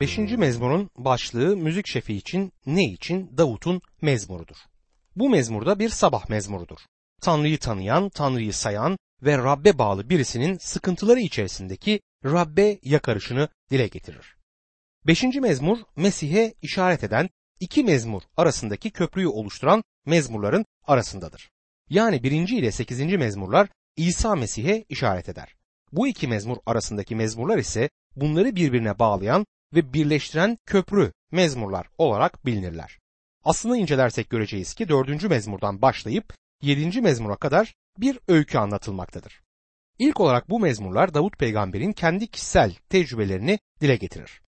Beşinci mezmurun başlığı müzik şefi için ne için Davut'un mezmurudur. Bu mezmurda bir sabah mezmurudur. Tanrı'yı tanıyan, Tanrı'yı sayan ve Rabbe bağlı birisinin sıkıntıları içerisindeki Rabbe yakarışını dile getirir. Beşinci mezmur Mesih'e işaret eden iki mezmur arasındaki köprüyü oluşturan mezmurların arasındadır. Yani birinci ile sekizinci mezmurlar İsa Mesih'e işaret eder. Bu iki mezmur arasındaki mezmurlar ise bunları birbirine bağlayan ve birleştiren köprü mezmurlar olarak bilinirler. Aslında incelersek göreceğiz ki dördüncü mezmurdan başlayıp yedinci mezmura kadar bir öykü anlatılmaktadır. İlk olarak bu mezmurlar Davut peygamberin kendi kişisel tecrübelerini dile getirir.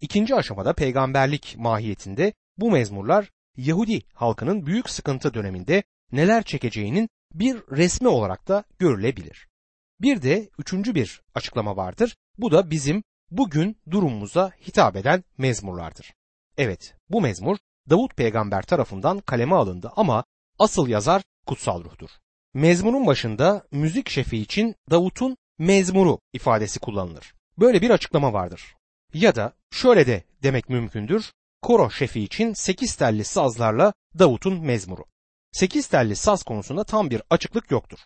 İkinci aşamada peygamberlik mahiyetinde bu mezmurlar Yahudi halkının büyük sıkıntı döneminde neler çekeceğinin bir resmi olarak da görülebilir. Bir de üçüncü bir açıklama vardır. Bu da bizim bugün durumumuza hitap eden mezmurlardır. Evet, bu mezmur Davut peygamber tarafından kaleme alındı ama asıl yazar kutsal ruhtur. Mezmurun başında müzik şefi için Davut'un mezmuru ifadesi kullanılır. Böyle bir açıklama vardır. Ya da şöyle de demek mümkündür. Koro şefi için 8 telli sazlarla Davut'un mezmuru. 8 telli saz konusunda tam bir açıklık yoktur.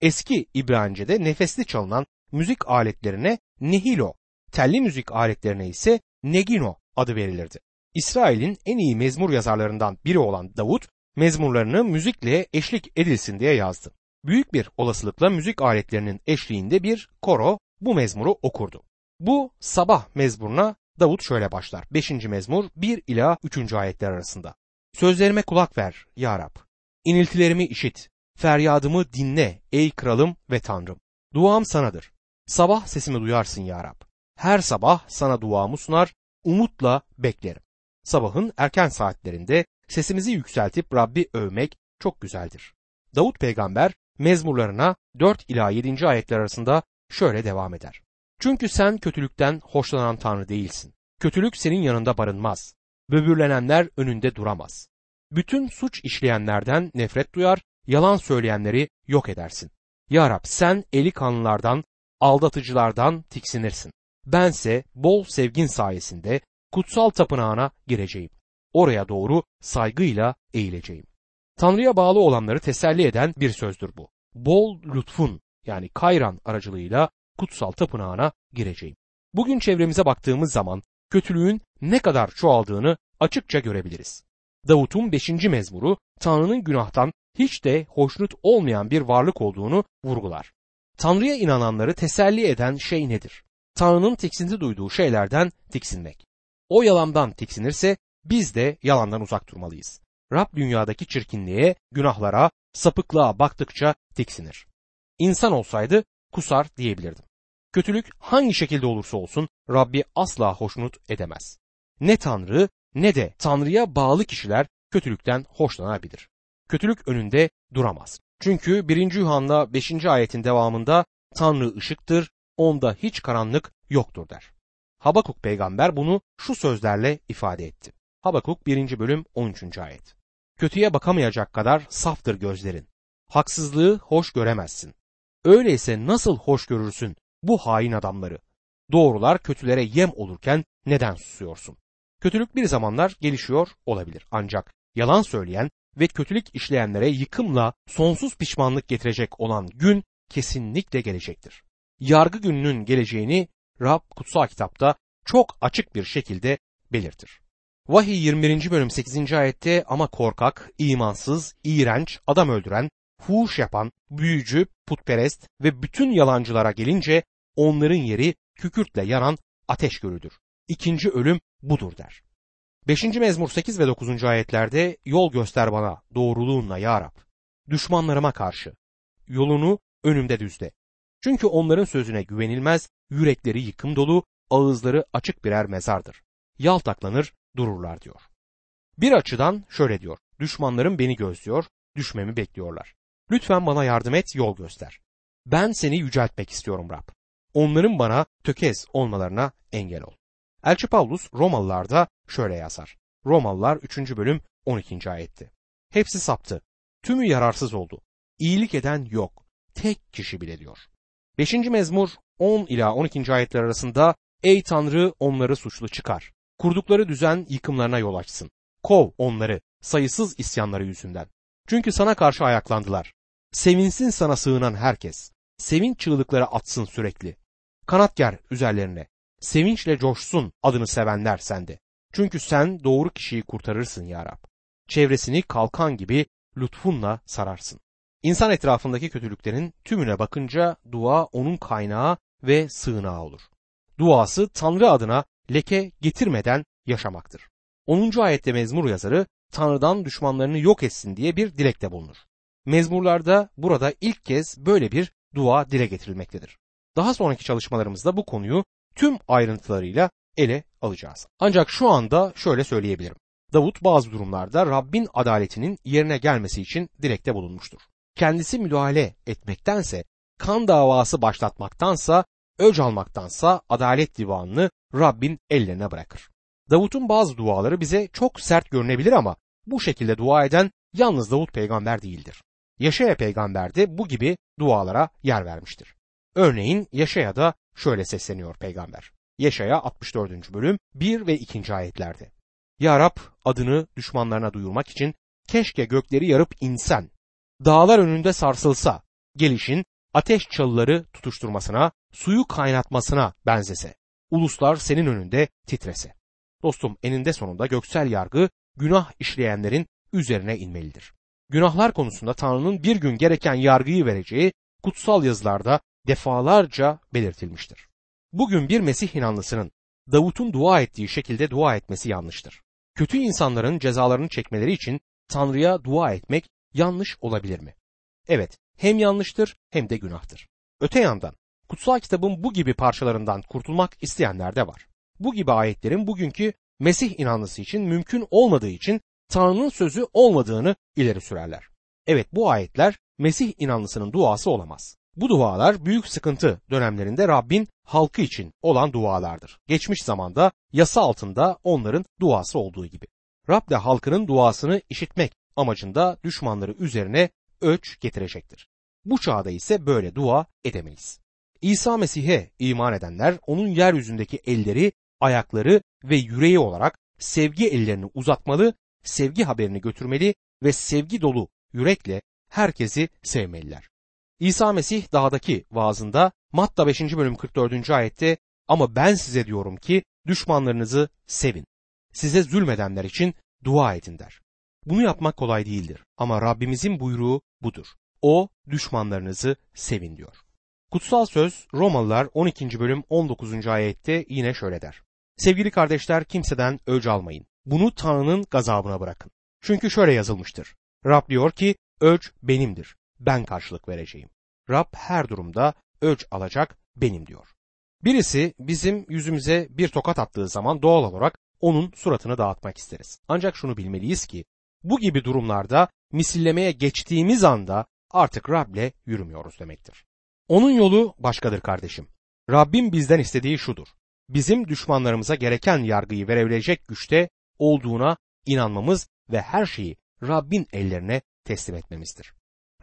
Eski İbranice'de nefesli çalınan müzik aletlerine nehilo, telli müzik aletlerine ise negino adı verilirdi. İsrail'in en iyi mezmur yazarlarından biri olan Davut, mezmurlarını müzikle eşlik edilsin diye yazdı. Büyük bir olasılıkla müzik aletlerinin eşliğinde bir koro bu mezmuru okurdu. Bu sabah mezmuruna Davut şöyle başlar. 5. mezmur 1 ila 3. ayetler arasında. Sözlerime kulak ver ya Rab. İniltilerimi işit. Feryadımı dinle ey kralım ve tanrım. Duam sanadır. Sabah sesimi duyarsın ya Rab. Her sabah sana duamı sunar, umutla beklerim. Sabahın erken saatlerinde sesimizi yükseltip Rabbi övmek çok güzeldir. Davut peygamber mezmurlarına 4 ila 7. ayetler arasında şöyle devam eder. Çünkü sen kötülükten hoşlanan Tanrı değilsin. Kötülük senin yanında barınmaz. Böbürlenenler önünde duramaz. Bütün suç işleyenlerden nefret duyar, yalan söyleyenleri yok edersin. Ya Rab sen eli kanlılardan, aldatıcılardan tiksinirsin. Bense bol sevgin sayesinde kutsal tapınağına gireceğim. Oraya doğru saygıyla eğileceğim. Tanrı'ya bağlı olanları teselli eden bir sözdür bu. Bol lütfun yani kayran aracılığıyla kutsal tapınağına gireceğim. Bugün çevremize baktığımız zaman kötülüğün ne kadar çoğaldığını açıkça görebiliriz. Davut'un 5. mezmuru Tanrı'nın günahtan hiç de hoşnut olmayan bir varlık olduğunu vurgular. Tanrı'ya inananları teselli eden şey nedir? Tanrı'nın tiksinti duyduğu şeylerden tiksinmek. O yalandan tiksinirse biz de yalandan uzak durmalıyız. Rab dünyadaki çirkinliğe, günahlara, sapıklığa baktıkça tiksinir. İnsan olsaydı kusar diyebilirdim. Kötülük hangi şekilde olursa olsun Rabbi asla hoşnut edemez. Ne Tanrı ne de Tanrı'ya bağlı kişiler kötülükten hoşlanabilir. Kötülük önünde duramaz. Çünkü 1. Yuhanna 5. ayetin devamında Tanrı ışıktır, onda hiç karanlık yoktur der. Habakuk peygamber bunu şu sözlerle ifade etti. Habakuk 1. bölüm 13. ayet. Kötüye bakamayacak kadar saftır gözlerin. Haksızlığı hoş göremezsin. Öyleyse nasıl hoş görürsün bu hain adamları? Doğrular kötülere yem olurken neden susuyorsun? Kötülük bir zamanlar gelişiyor olabilir ancak yalan söyleyen ve kötülük işleyenlere yıkımla sonsuz pişmanlık getirecek olan gün kesinlikle gelecektir. Yargı gününün geleceğini Rab kutsal kitapta çok açık bir şekilde belirtir. Vahiy 21. bölüm 8. ayette ama korkak, imansız, iğrenç, adam öldüren, fuhuş yapan, büyücü, putperest ve bütün yalancılara gelince onların yeri kükürtle yanan ateş gölüdür. İkinci ölüm budur der. 5. mezmur 8 ve 9. ayetlerde yol göster bana doğruluğunla ya Rab. Düşmanlarıma karşı. Yolunu önümde düzle. Çünkü onların sözüne güvenilmez, yürekleri yıkım dolu, ağızları açık birer mezardır. Yaltaklanır, dururlar diyor. Bir açıdan şöyle diyor. Düşmanlarım beni gözlüyor, düşmemi bekliyorlar. Lütfen bana yardım et, yol göster. Ben seni yüceltmek istiyorum Rab. Onların bana tökez olmalarına engel ol. Elçi Paulus Romalılarda şöyle yazar. Romalılar 3. bölüm 12. ayetti. Hepsi saptı. Tümü yararsız oldu. İyilik eden yok. Tek kişi bile diyor. 5. mezmur 10 ila 12. ayetler arasında Ey Tanrı onları suçlu çıkar. Kurdukları düzen yıkımlarına yol açsın. Kov onları sayısız isyanları yüzünden. Çünkü sana karşı ayaklandılar. Sevinsin sana sığınan herkes. Sevinç çığlıkları atsın sürekli. Kanat ger üzerlerine. Sevinçle coşsun adını sevenler sende. Çünkü sen doğru kişiyi kurtarırsın ya Rab. Çevresini kalkan gibi lütfunla sararsın. İnsan etrafındaki kötülüklerin tümüne bakınca dua onun kaynağı ve sığınağı olur. Duası Tanrı adına leke getirmeden yaşamaktır. 10. ayette mezmur yazarı Tanrı'dan düşmanlarını yok etsin diye bir dilekte bulunur. Mezmurlarda burada ilk kez böyle bir dua dile getirilmektedir. Daha sonraki çalışmalarımızda bu konuyu tüm ayrıntılarıyla ele alacağız. Ancak şu anda şöyle söyleyebilirim. Davut bazı durumlarda Rabbin adaletinin yerine gelmesi için dilekte bulunmuştur. Kendisi müdahale etmektense, kan davası başlatmaktansa, öc almaktansa adalet divanını Rabbin ellerine bırakır. Davut'un bazı duaları bize çok sert görünebilir ama bu şekilde dua eden yalnız Davut peygamber değildir. Yaşaya peygamber de bu gibi dualara yer vermiştir. Örneğin Yaşaya şöyle sesleniyor peygamber. Yaşaya 64. bölüm 1 ve 2. ayetlerde. Ya Rab adını düşmanlarına duyurmak için keşke gökleri yarıp insen, dağlar önünde sarsılsa, gelişin ateş çalıları tutuşturmasına, suyu kaynatmasına benzese, uluslar senin önünde titrese. Dostum eninde sonunda göksel yargı günah işleyenlerin üzerine inmelidir. Günahlar konusunda Tanrı'nın bir gün gereken yargıyı vereceği kutsal yazılarda defalarca belirtilmiştir. Bugün bir Mesih inanlısının Davut'un dua ettiği şekilde dua etmesi yanlıştır. Kötü insanların cezalarını çekmeleri için Tanrı'ya dua etmek yanlış olabilir mi? Evet, hem yanlıştır hem de günahtır. Öte yandan kutsal kitabın bu gibi parçalarından kurtulmak isteyenler de var. Bu gibi ayetlerin bugünkü Mesih inanlısı için mümkün olmadığı için Tanrı'nın sözü olmadığını ileri sürerler. Evet bu ayetler Mesih inanlısının duası olamaz. Bu dualar büyük sıkıntı dönemlerinde Rabbin halkı için olan dualardır. Geçmiş zamanda yasa altında onların duası olduğu gibi. Rab de halkının duasını işitmek amacında düşmanları üzerine öç getirecektir. Bu çağda ise böyle dua edemeyiz. İsa Mesih'e iman edenler onun yeryüzündeki elleri, ayakları ve yüreği olarak sevgi ellerini uzatmalı, sevgi haberini götürmeli ve sevgi dolu yürekle herkesi sevmeliler. İsa Mesih dağdaki vaazında Matta 5. bölüm 44. ayette ama ben size diyorum ki düşmanlarınızı sevin. Size zulmedenler için dua edin der. Bunu yapmak kolay değildir ama Rabbimizin buyruğu budur. O düşmanlarınızı sevin diyor. Kutsal söz Romalılar 12. bölüm 19. ayette yine şöyle der. Sevgili kardeşler kimseden öc almayın. Bunu Tanrı'nın gazabına bırakın. Çünkü şöyle yazılmıştır. Rab diyor ki öc benimdir. Ben karşılık vereceğim. Rab her durumda öc alacak benim diyor. Birisi bizim yüzümüze bir tokat attığı zaman doğal olarak onun suratını dağıtmak isteriz. Ancak şunu bilmeliyiz ki bu gibi durumlarda misillemeye geçtiğimiz anda artık Rab'le yürümüyoruz demektir. Onun yolu başkadır kardeşim. Rabbim bizden istediği şudur. Bizim düşmanlarımıza gereken yargıyı verebilecek güçte olduğuna inanmamız ve her şeyi Rabbin ellerine teslim etmemizdir.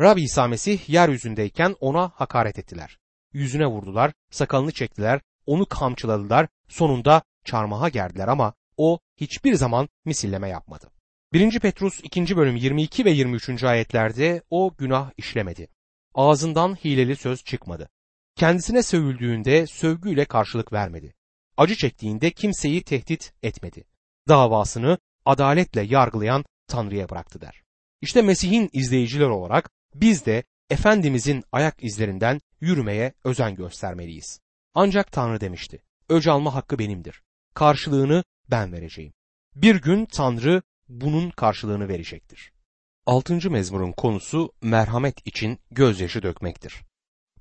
Rab İsa Mesih yeryüzündeyken ona hakaret ettiler. Yüzüne vurdular, sakalını çektiler, onu kamçıladılar, sonunda çarmıha gerdiler ama o hiçbir zaman misilleme yapmadı. 1. Petrus 2. bölüm 22 ve 23. ayetlerde o günah işlemedi. Ağzından hileli söz çıkmadı. Kendisine sövüldüğünde sövgüyle karşılık vermedi. Acı çektiğinde kimseyi tehdit etmedi. Davasını adaletle yargılayan Tanrı'ya bıraktı der. İşte Mesih'in izleyiciler olarak biz de Efendimizin ayak izlerinden yürümeye özen göstermeliyiz. Ancak Tanrı demişti. Öc alma hakkı benimdir. Karşılığını ben vereceğim. Bir gün Tanrı bunun karşılığını verecektir. Altıncı mezmurun konusu merhamet için gözyaşı dökmektir.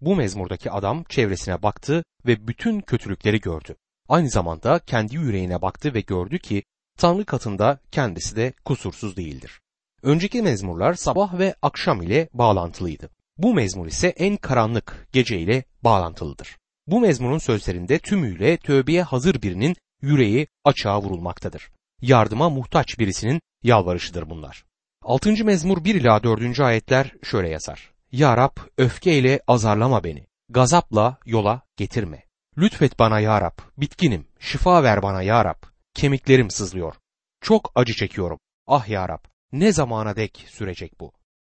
Bu mezmurdaki adam çevresine baktı ve bütün kötülükleri gördü. Aynı zamanda kendi yüreğine baktı ve gördü ki Tanrı katında kendisi de kusursuz değildir. Önceki mezmurlar sabah ve akşam ile bağlantılıydı. Bu mezmur ise en karanlık gece ile bağlantılıdır. Bu mezmurun sözlerinde tümüyle tövbeye hazır birinin yüreği açığa vurulmaktadır. Yardıma muhtaç birisinin yalvarışıdır bunlar. 6. mezmur 1 ila 4. ayetler şöyle yazar. Ya Rab öfkeyle azarlama beni. Gazapla yola getirme. Lütfet bana ya Rab. Bitkinim. Şifa ver bana ya Rab. kemiklerim sızlıyor. Çok acı çekiyorum. Ah ya Rab, ne zamana dek sürecek bu?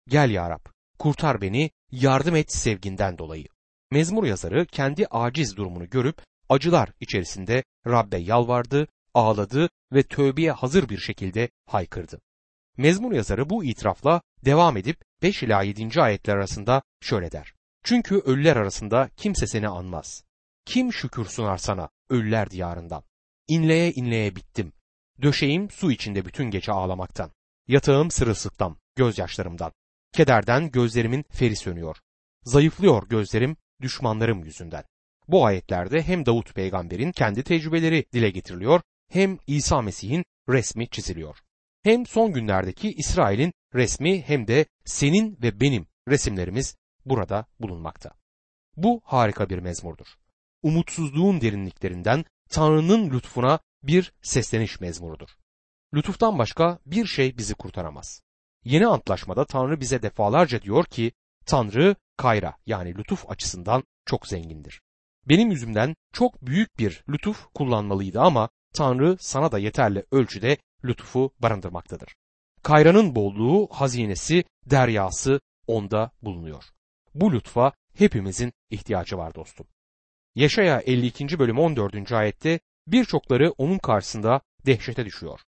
Gel ya Rab, kurtar beni, yardım et sevginden dolayı. Mezmur yazarı kendi aciz durumunu görüp acılar içerisinde Rab'be yalvardı, ağladı ve tövbeye hazır bir şekilde haykırdı. Mezmur yazarı bu itirafla devam edip 5 ila 7. ayetler arasında şöyle der. Çünkü ölüler arasında kimse seni anmaz. Kim şükür sunar sana ölüler diyarından? İnleye inleye bittim. Döşeğim su içinde bütün gece ağlamaktan. Yatağım sırılsıklam, gözyaşlarımdan. Kederden gözlerimin feri sönüyor. Zayıflıyor gözlerim düşmanlarım yüzünden. Bu ayetlerde hem Davut peygamberin kendi tecrübeleri dile getiriliyor hem İsa Mesih'in resmi çiziliyor. Hem son günlerdeki İsrail'in resmi hem de senin ve benim resimlerimiz burada bulunmakta. Bu harika bir mezmurdur. Umutsuzluğun derinliklerinden Tanrı'nın lütfuna bir sesleniş mezmurudur. Lütuftan başka bir şey bizi kurtaramaz. Yeni antlaşmada Tanrı bize defalarca diyor ki Tanrı kayra yani lütuf açısından çok zengindir. Benim yüzümden çok büyük bir lütuf kullanmalıydı ama Tanrı sana da yeterli ölçüde lütufu barındırmaktadır. Kayranın bolluğu, hazinesi, deryası onda bulunuyor. Bu lütfa hepimizin ihtiyacı var dostum. Yaşaya 52. bölüm 14. ayette birçokları onun karşısında dehşete düşüyor.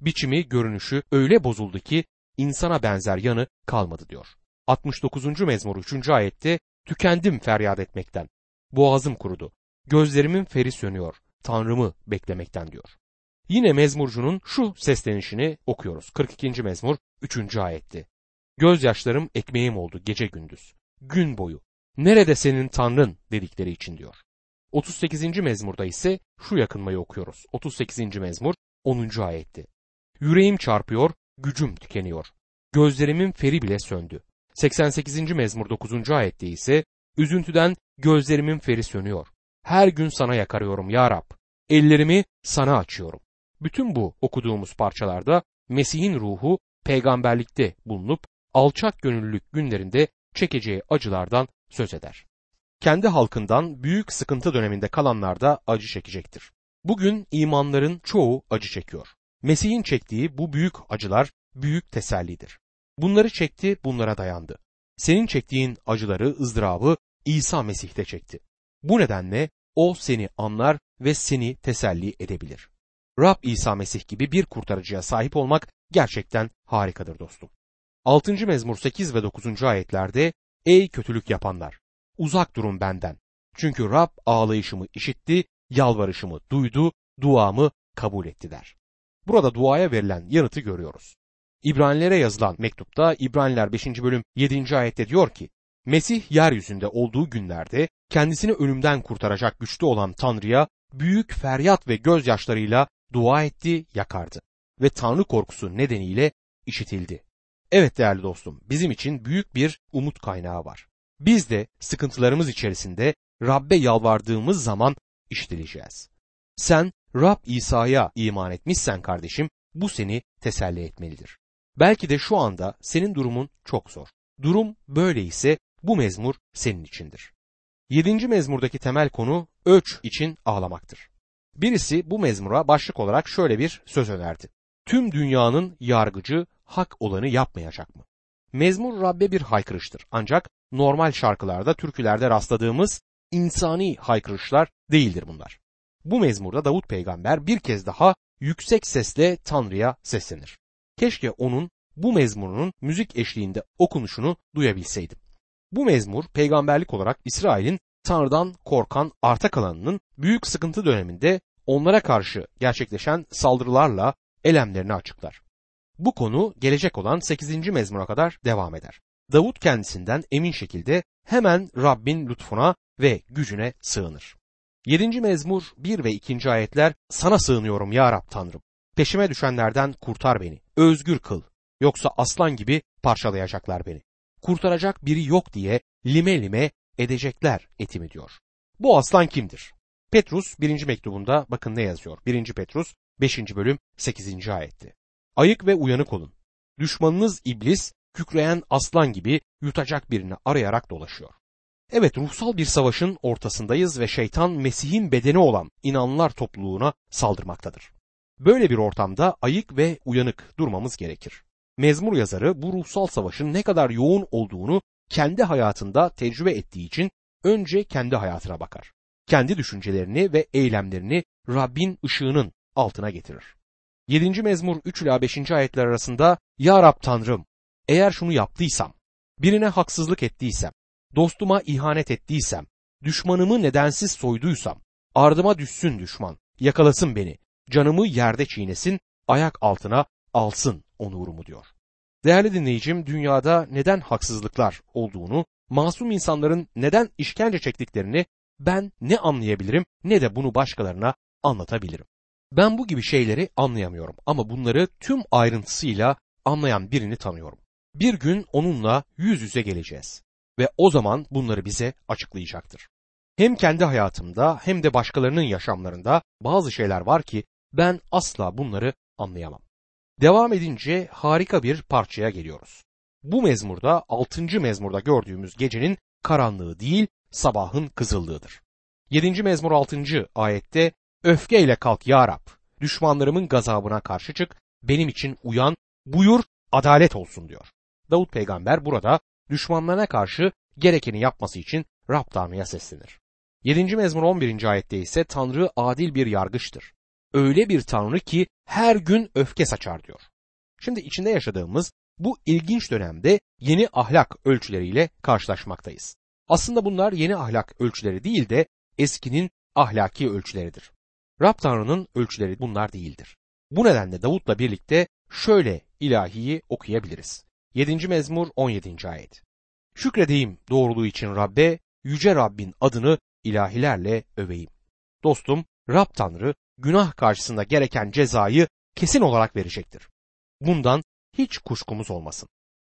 Biçimi, görünüşü öyle bozuldu ki insana benzer yanı kalmadı diyor. 69. mezmur 3. ayette tükendim feryat etmekten. Boğazım kurudu. Gözlerimin feri sönüyor. Tanrımı beklemekten diyor. Yine mezmurcunun şu seslenişini okuyoruz. 42. mezmur 3. ayetti. Gözyaşlarım ekmeğim oldu gece gündüz. Gün boyu. Nerede senin Tanrın dedikleri için diyor. 38. mezmurda ise şu yakınmayı okuyoruz. 38. mezmur 10. ayetti. Yüreğim çarpıyor, gücüm tükeniyor. Gözlerimin feri bile söndü. 88. mezmur 9. ayette ise üzüntüden gözlerimin feri sönüyor. Her gün sana yakarıyorum ya Rab. Ellerimi sana açıyorum. Bütün bu okuduğumuz parçalarda Mesih'in ruhu peygamberlikte bulunup alçak gönüllülük günlerinde çekeceği acılardan söz eder. Kendi halkından büyük sıkıntı döneminde kalanlar da acı çekecektir. Bugün imanların çoğu acı çekiyor. Mesih'in çektiği bu büyük acılar büyük tesellidir. Bunları çekti, bunlara dayandı. Senin çektiğin acıları, ızdırabı İsa Mesih'te çekti. Bu nedenle o seni anlar ve seni teselli edebilir. Rab İsa Mesih gibi bir kurtarıcıya sahip olmak gerçekten harikadır dostum. 6. mezmur 8 ve 9. ayetlerde Ey kötülük yapanlar! Uzak durun benden. Çünkü Rab ağlayışımı işitti, yalvarışımı duydu, duamı kabul etti der. Burada duaya verilen yanıtı görüyoruz. İbranilere yazılan mektupta İbraniler 5. bölüm 7. ayette diyor ki, Mesih yeryüzünde olduğu günlerde kendisini ölümden kurtaracak güçlü olan Tanrı'ya büyük feryat ve gözyaşlarıyla dua etti, yakardı ve Tanrı korkusu nedeniyle işitildi. Evet değerli dostum, bizim için büyük bir umut kaynağı var. Biz de sıkıntılarımız içerisinde Rabbe yalvardığımız zaman işitileceğiz. Sen Rab İsa'ya iman etmişsen kardeşim, bu seni teselli etmelidir. Belki de şu anda senin durumun çok zor. Durum böyle ise bu mezmur senin içindir. Yedinci mezmurdaki temel konu ölç için ağlamaktır. Birisi bu mezmura başlık olarak şöyle bir söz önerdi. Tüm dünyanın yargıcı hak olanı yapmayacak mı? Mezmur Rabbe bir haykırıştır. Ancak normal şarkılarda, türkülerde rastladığımız insani haykırışlar değildir bunlar. Bu mezmurda Davut peygamber bir kez daha yüksek sesle Tanrı'ya seslenir. Keşke onun bu mezmurunun müzik eşliğinde okunuşunu duyabilseydim. Bu mezmur peygamberlik olarak İsrail'in Tanrı'dan korkan arta kalanının büyük sıkıntı döneminde onlara karşı gerçekleşen saldırılarla elemlerini açıklar. Bu konu gelecek olan 8. mezmura kadar devam eder. Davut kendisinden emin şekilde hemen Rabbin lütfuna ve gücüne sığınır. 7. mezmur 1 ve 2. ayetler sana sığınıyorum ya Rab Tanrım. Peşime düşenlerden kurtar beni. Özgür kıl. Yoksa aslan gibi parçalayacaklar beni. Kurtaracak biri yok diye lime lime edecekler etimi diyor. Bu aslan kimdir? Petrus 1. mektubunda bakın ne yazıyor. 1. Petrus 5. bölüm 8. ayetti. Ayık ve uyanık olun. Düşmanınız iblis kükreyen aslan gibi yutacak birini arayarak dolaşıyor. Evet ruhsal bir savaşın ortasındayız ve şeytan Mesih'in bedeni olan inanlar topluluğuna saldırmaktadır. Böyle bir ortamda ayık ve uyanık durmamız gerekir. Mezmur yazarı bu ruhsal savaşın ne kadar yoğun olduğunu kendi hayatında tecrübe ettiği için önce kendi hayatına bakar. Kendi düşüncelerini ve eylemlerini Rabbin ışığının altına getirir. 7. mezmur 3 ila 5. ayetler arasında Ya Rab Tanrım eğer şunu yaptıysam, birine haksızlık ettiysem, dostuma ihanet ettiysem, düşmanımı nedensiz soyduysam, ardıma düşsün düşman, yakalasın beni, canımı yerde çiğnesin, ayak altına alsın onurumu diyor. Değerli dinleyicim, dünyada neden haksızlıklar olduğunu, masum insanların neden işkence çektiklerini ben ne anlayabilirim ne de bunu başkalarına anlatabilirim. Ben bu gibi şeyleri anlayamıyorum ama bunları tüm ayrıntısıyla anlayan birini tanıyorum. Bir gün onunla yüz yüze geleceğiz ve o zaman bunları bize açıklayacaktır. Hem kendi hayatımda hem de başkalarının yaşamlarında bazı şeyler var ki ben asla bunları anlayamam. Devam edince harika bir parçaya geliyoruz. Bu mezmurda 6. mezmurda gördüğümüz gecenin karanlığı değil sabahın kızıllığıdır. 7. mezmur 6. ayette öfkeyle kalk ya Rab, düşmanlarımın gazabına karşı çık, benim için uyan, buyur adalet olsun diyor. Davut peygamber burada düşmanlarına karşı gerekeni yapması için Rab Tanrı'ya seslenir. 7. mezmur 11. ayette ise Tanrı adil bir yargıçtır. Öyle bir Tanrı ki her gün öfke saçar diyor. Şimdi içinde yaşadığımız bu ilginç dönemde yeni ahlak ölçüleriyle karşılaşmaktayız. Aslında bunlar yeni ahlak ölçüleri değil de eskinin ahlaki ölçüleridir. Rab Tanrı'nın ölçüleri bunlar değildir. Bu nedenle Davut'la birlikte şöyle ilahiyi okuyabiliriz. 7. mezmur 17. ayet. Şükredeyim doğruluğu için Rabbe, yüce Rabbin adını ilahilerle öveyim. Dostum, Rab Tanrı günah karşısında gereken cezayı kesin olarak verecektir. Bundan hiç kuşkumuz olmasın.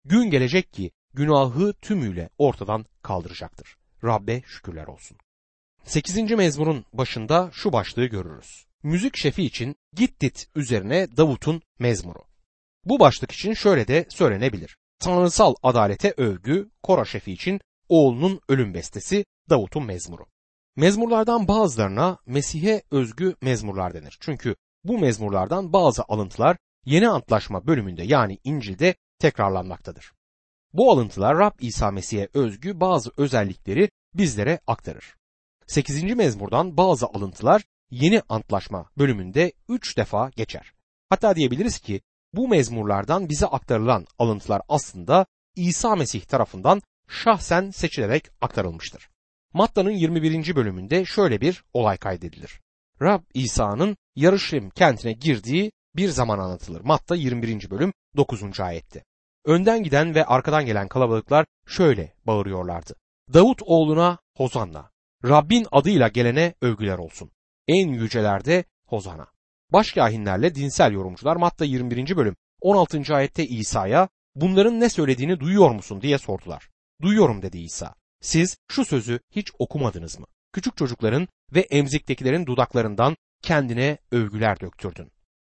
Gün gelecek ki günahı tümüyle ortadan kaldıracaktır. Rabbe şükürler olsun. 8. mezmurun başında şu başlığı görürüz. Müzik şefi için Gittit üzerine Davut'un mezmuru. Bu başlık için şöyle de söylenebilir. Tanrısal adalete övgü Kora şefi için oğlunun ölüm bestesi Davut'un mezmuru. Mezmurlardan bazılarına Mesih'e özgü mezmurlar denir. Çünkü bu mezmurlardan bazı alıntılar Yeni Antlaşma bölümünde yani İncil'de tekrarlanmaktadır. Bu alıntılar Rab İsa Mesih'e özgü bazı özellikleri bizlere aktarır. 8. mezmurdan bazı alıntılar Yeni Antlaşma bölümünde 3 defa geçer. Hatta diyebiliriz ki bu mezmurlardan bize aktarılan alıntılar aslında İsa Mesih tarafından şahsen seçilerek aktarılmıştır. Matta'nın 21. bölümünde şöyle bir olay kaydedilir. Rab İsa'nın Yarışlim kentine girdiği bir zaman anlatılır. Matta 21. bölüm 9. ayette. Önden giden ve arkadan gelen kalabalıklar şöyle bağırıyorlardı. Davut oğluna Hozanna, Rabbin adıyla gelene övgüler olsun. En yücelerde Hozana. Başkahinlerle dinsel yorumcular Matta 21. bölüm 16. ayette İsa'ya bunların ne söylediğini duyuyor musun diye sordular. Duyuyorum dedi İsa. Siz şu sözü hiç okumadınız mı? Küçük çocukların ve emziktekilerin dudaklarından kendine övgüler döktürdün.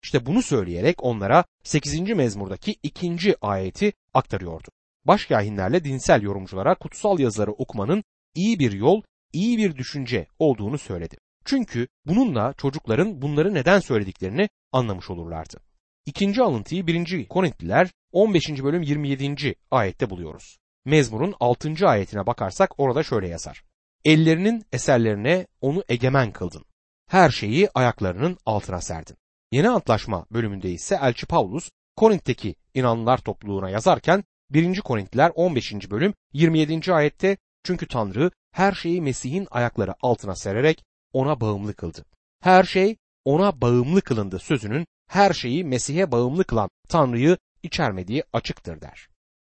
İşte bunu söyleyerek onlara 8. mezmurdaki ikinci ayeti aktarıyordu. Başkahinlerle dinsel yorumculara kutsal yazıları okumanın iyi bir yol, iyi bir düşünce olduğunu söyledi. Çünkü bununla çocukların bunları neden söylediklerini anlamış olurlardı. İkinci alıntıyı 1. Korintliler 15. bölüm 27. ayette buluyoruz. Mezmur'un 6. ayetine bakarsak orada şöyle yazar. Ellerinin eserlerine onu egemen kıldın. Her şeyi ayaklarının altına serdin. Yeni Antlaşma bölümünde ise Elçi Paulus Korint'teki inanlılar topluluğuna yazarken 1. Korintliler 15. bölüm 27. ayette çünkü Tanrı her şeyi Mesih'in ayakları altına sererek ona bağımlı kıldı. Her şey ona bağımlı kılındı sözünün her şeyi Mesih'e bağımlı kılan Tanrı'yı içermediği açıktır der.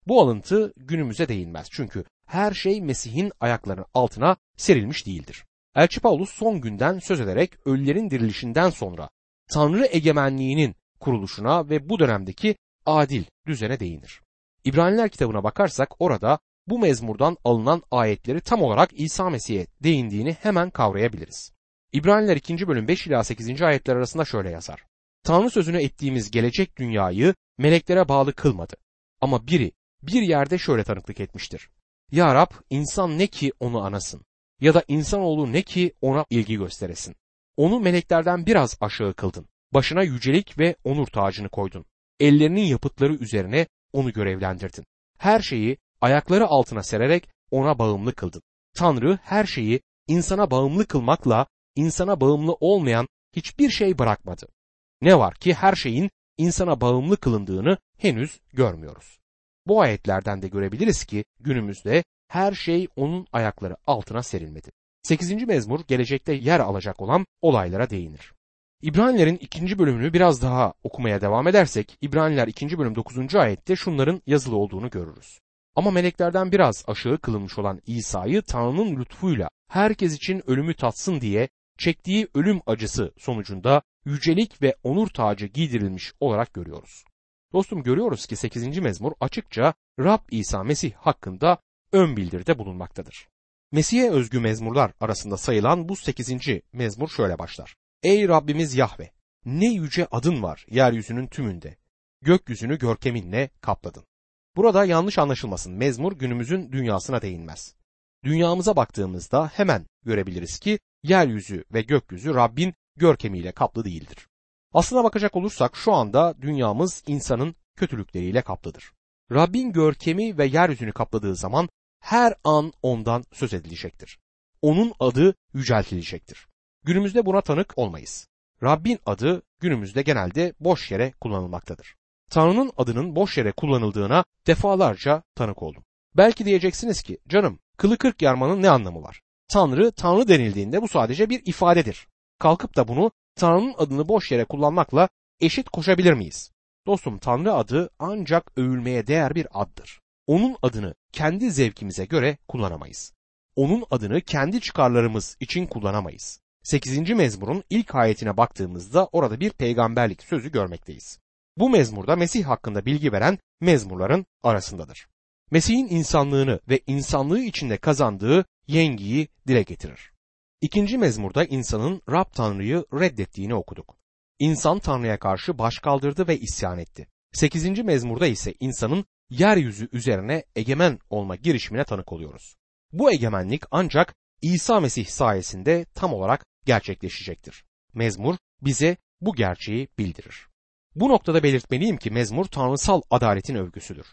Bu alıntı günümüze değinmez çünkü her şey Mesih'in ayaklarının altına serilmiş değildir. Elçi Paulus son günden söz ederek ölülerin dirilişinden sonra Tanrı egemenliğinin kuruluşuna ve bu dönemdeki adil düzene değinir. İbraniler kitabına bakarsak orada bu mezmurdan alınan ayetleri tam olarak İsa Mesih'e değindiğini hemen kavrayabiliriz. İbraniler 2. bölüm 5 ila 8. ayetler arasında şöyle yazar. Tanrı sözünü ettiğimiz gelecek dünyayı meleklere bağlı kılmadı. Ama biri bir yerde şöyle tanıklık etmiştir. Ya Rab insan ne ki onu anasın ya da insanoğlu ne ki ona ilgi gösteresin. Onu meleklerden biraz aşağı kıldın. Başına yücelik ve onur tacını koydun. Ellerinin yapıtları üzerine onu görevlendirdin. Her şeyi ayakları altına sererek ona bağımlı kıldın. Tanrı her şeyi insana bağımlı kılmakla insana bağımlı olmayan hiçbir şey bırakmadı. Ne var ki her şeyin insana bağımlı kılındığını henüz görmüyoruz. Bu ayetlerden de görebiliriz ki günümüzde her şey onun ayakları altına serilmedi. 8. mezmur gelecekte yer alacak olan olaylara değinir. İbranilerin ikinci bölümünü biraz daha okumaya devam edersek İbraniler 2. bölüm 9. ayette şunların yazılı olduğunu görürüz. Ama meleklerden biraz aşağı kılınmış olan İsa'yı Tanrı'nın lütfuyla herkes için ölümü tatsın diye çektiği ölüm acısı sonucunda yücelik ve onur tacı giydirilmiş olarak görüyoruz. Dostum görüyoruz ki 8. mezmur açıkça Rab İsa Mesih hakkında ön bildirde bulunmaktadır. Mesih'e özgü mezmurlar arasında sayılan bu 8. mezmur şöyle başlar. Ey Rabbimiz Yahve! Ne yüce adın var yeryüzünün tümünde. Gökyüzünü görkeminle kapladın. Burada yanlış anlaşılmasın mezmur günümüzün dünyasına değinmez. Dünyamıza baktığımızda hemen görebiliriz ki yeryüzü ve gökyüzü Rabbin görkemiyle kaplı değildir. Aslına bakacak olursak şu anda dünyamız insanın kötülükleriyle kaplıdır. Rabbin görkemi ve yeryüzünü kapladığı zaman her an ondan söz edilecektir. Onun adı yüceltilecektir. Günümüzde buna tanık olmayız. Rabbin adı günümüzde genelde boş yere kullanılmaktadır. Tanrı'nın adının boş yere kullanıldığına defalarca tanık oldum. Belki diyeceksiniz ki canım kılı kırk yarmanın ne anlamı var? Tanrı Tanrı denildiğinde bu sadece bir ifadedir. Kalkıp da bunu Tanrı'nın adını boş yere kullanmakla eşit koşabilir miyiz? Dostum Tanrı adı ancak övülmeye değer bir addır. Onun adını kendi zevkimize göre kullanamayız. Onun adını kendi çıkarlarımız için kullanamayız. 8. mezmurun ilk ayetine baktığımızda orada bir peygamberlik sözü görmekteyiz. Bu mezmurda Mesih hakkında bilgi veren mezmurların arasındadır. Mesih'in insanlığını ve insanlığı içinde kazandığı yengiyi dile getirir. İkinci mezmurda insanın Rab Tanrı'yı reddettiğini okuduk. İnsan Tanrı'ya karşı baş kaldırdı ve isyan etti. Sekizinci mezmurda ise insanın yeryüzü üzerine egemen olma girişimine tanık oluyoruz. Bu egemenlik ancak İsa Mesih sayesinde tam olarak gerçekleşecektir. Mezmur bize bu gerçeği bildirir. Bu noktada belirtmeliyim ki mezmur tanrısal adaletin övgüsüdür.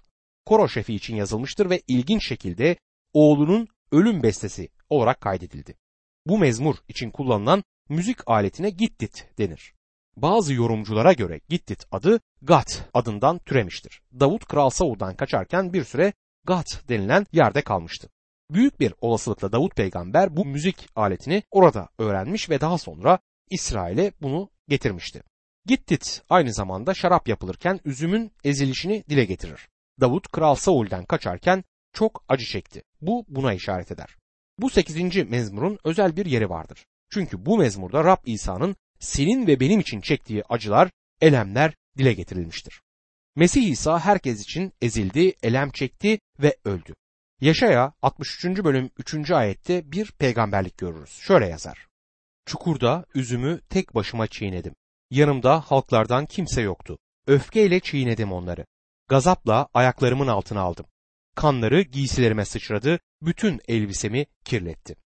Koro şefi için yazılmıştır ve ilginç şekilde oğlunun ölüm bestesi olarak kaydedildi. Bu mezmur için kullanılan müzik aletine gittit denir. Bazı yorumculara göre Gittit adı Gat adından türemiştir. Davut Kral Saul'dan kaçarken bir süre Gat denilen yerde kalmıştı. Büyük bir olasılıkla Davut peygamber bu müzik aletini orada öğrenmiş ve daha sonra İsrail'e bunu getirmişti. Gittit aynı zamanda şarap yapılırken üzümün ezilişini dile getirir. Davut Kral Saul'den kaçarken çok acı çekti. Bu buna işaret eder. Bu 8. mezmurun özel bir yeri vardır. Çünkü bu mezmurda Rab İsa'nın senin ve benim için çektiği acılar, elemler dile getirilmiştir. Mesih İsa herkes için ezildi, elem çekti ve öldü. Yaşaya 63. bölüm 3. ayette bir peygamberlik görürüz. Şöyle yazar. Çukurda üzümü tek başıma çiğnedim. Yanımda halklardan kimse yoktu. Öfkeyle çiğnedim onları. Gazapla ayaklarımın altına aldım. Kanları giysilerime sıçradı, bütün elbisemi kirletti.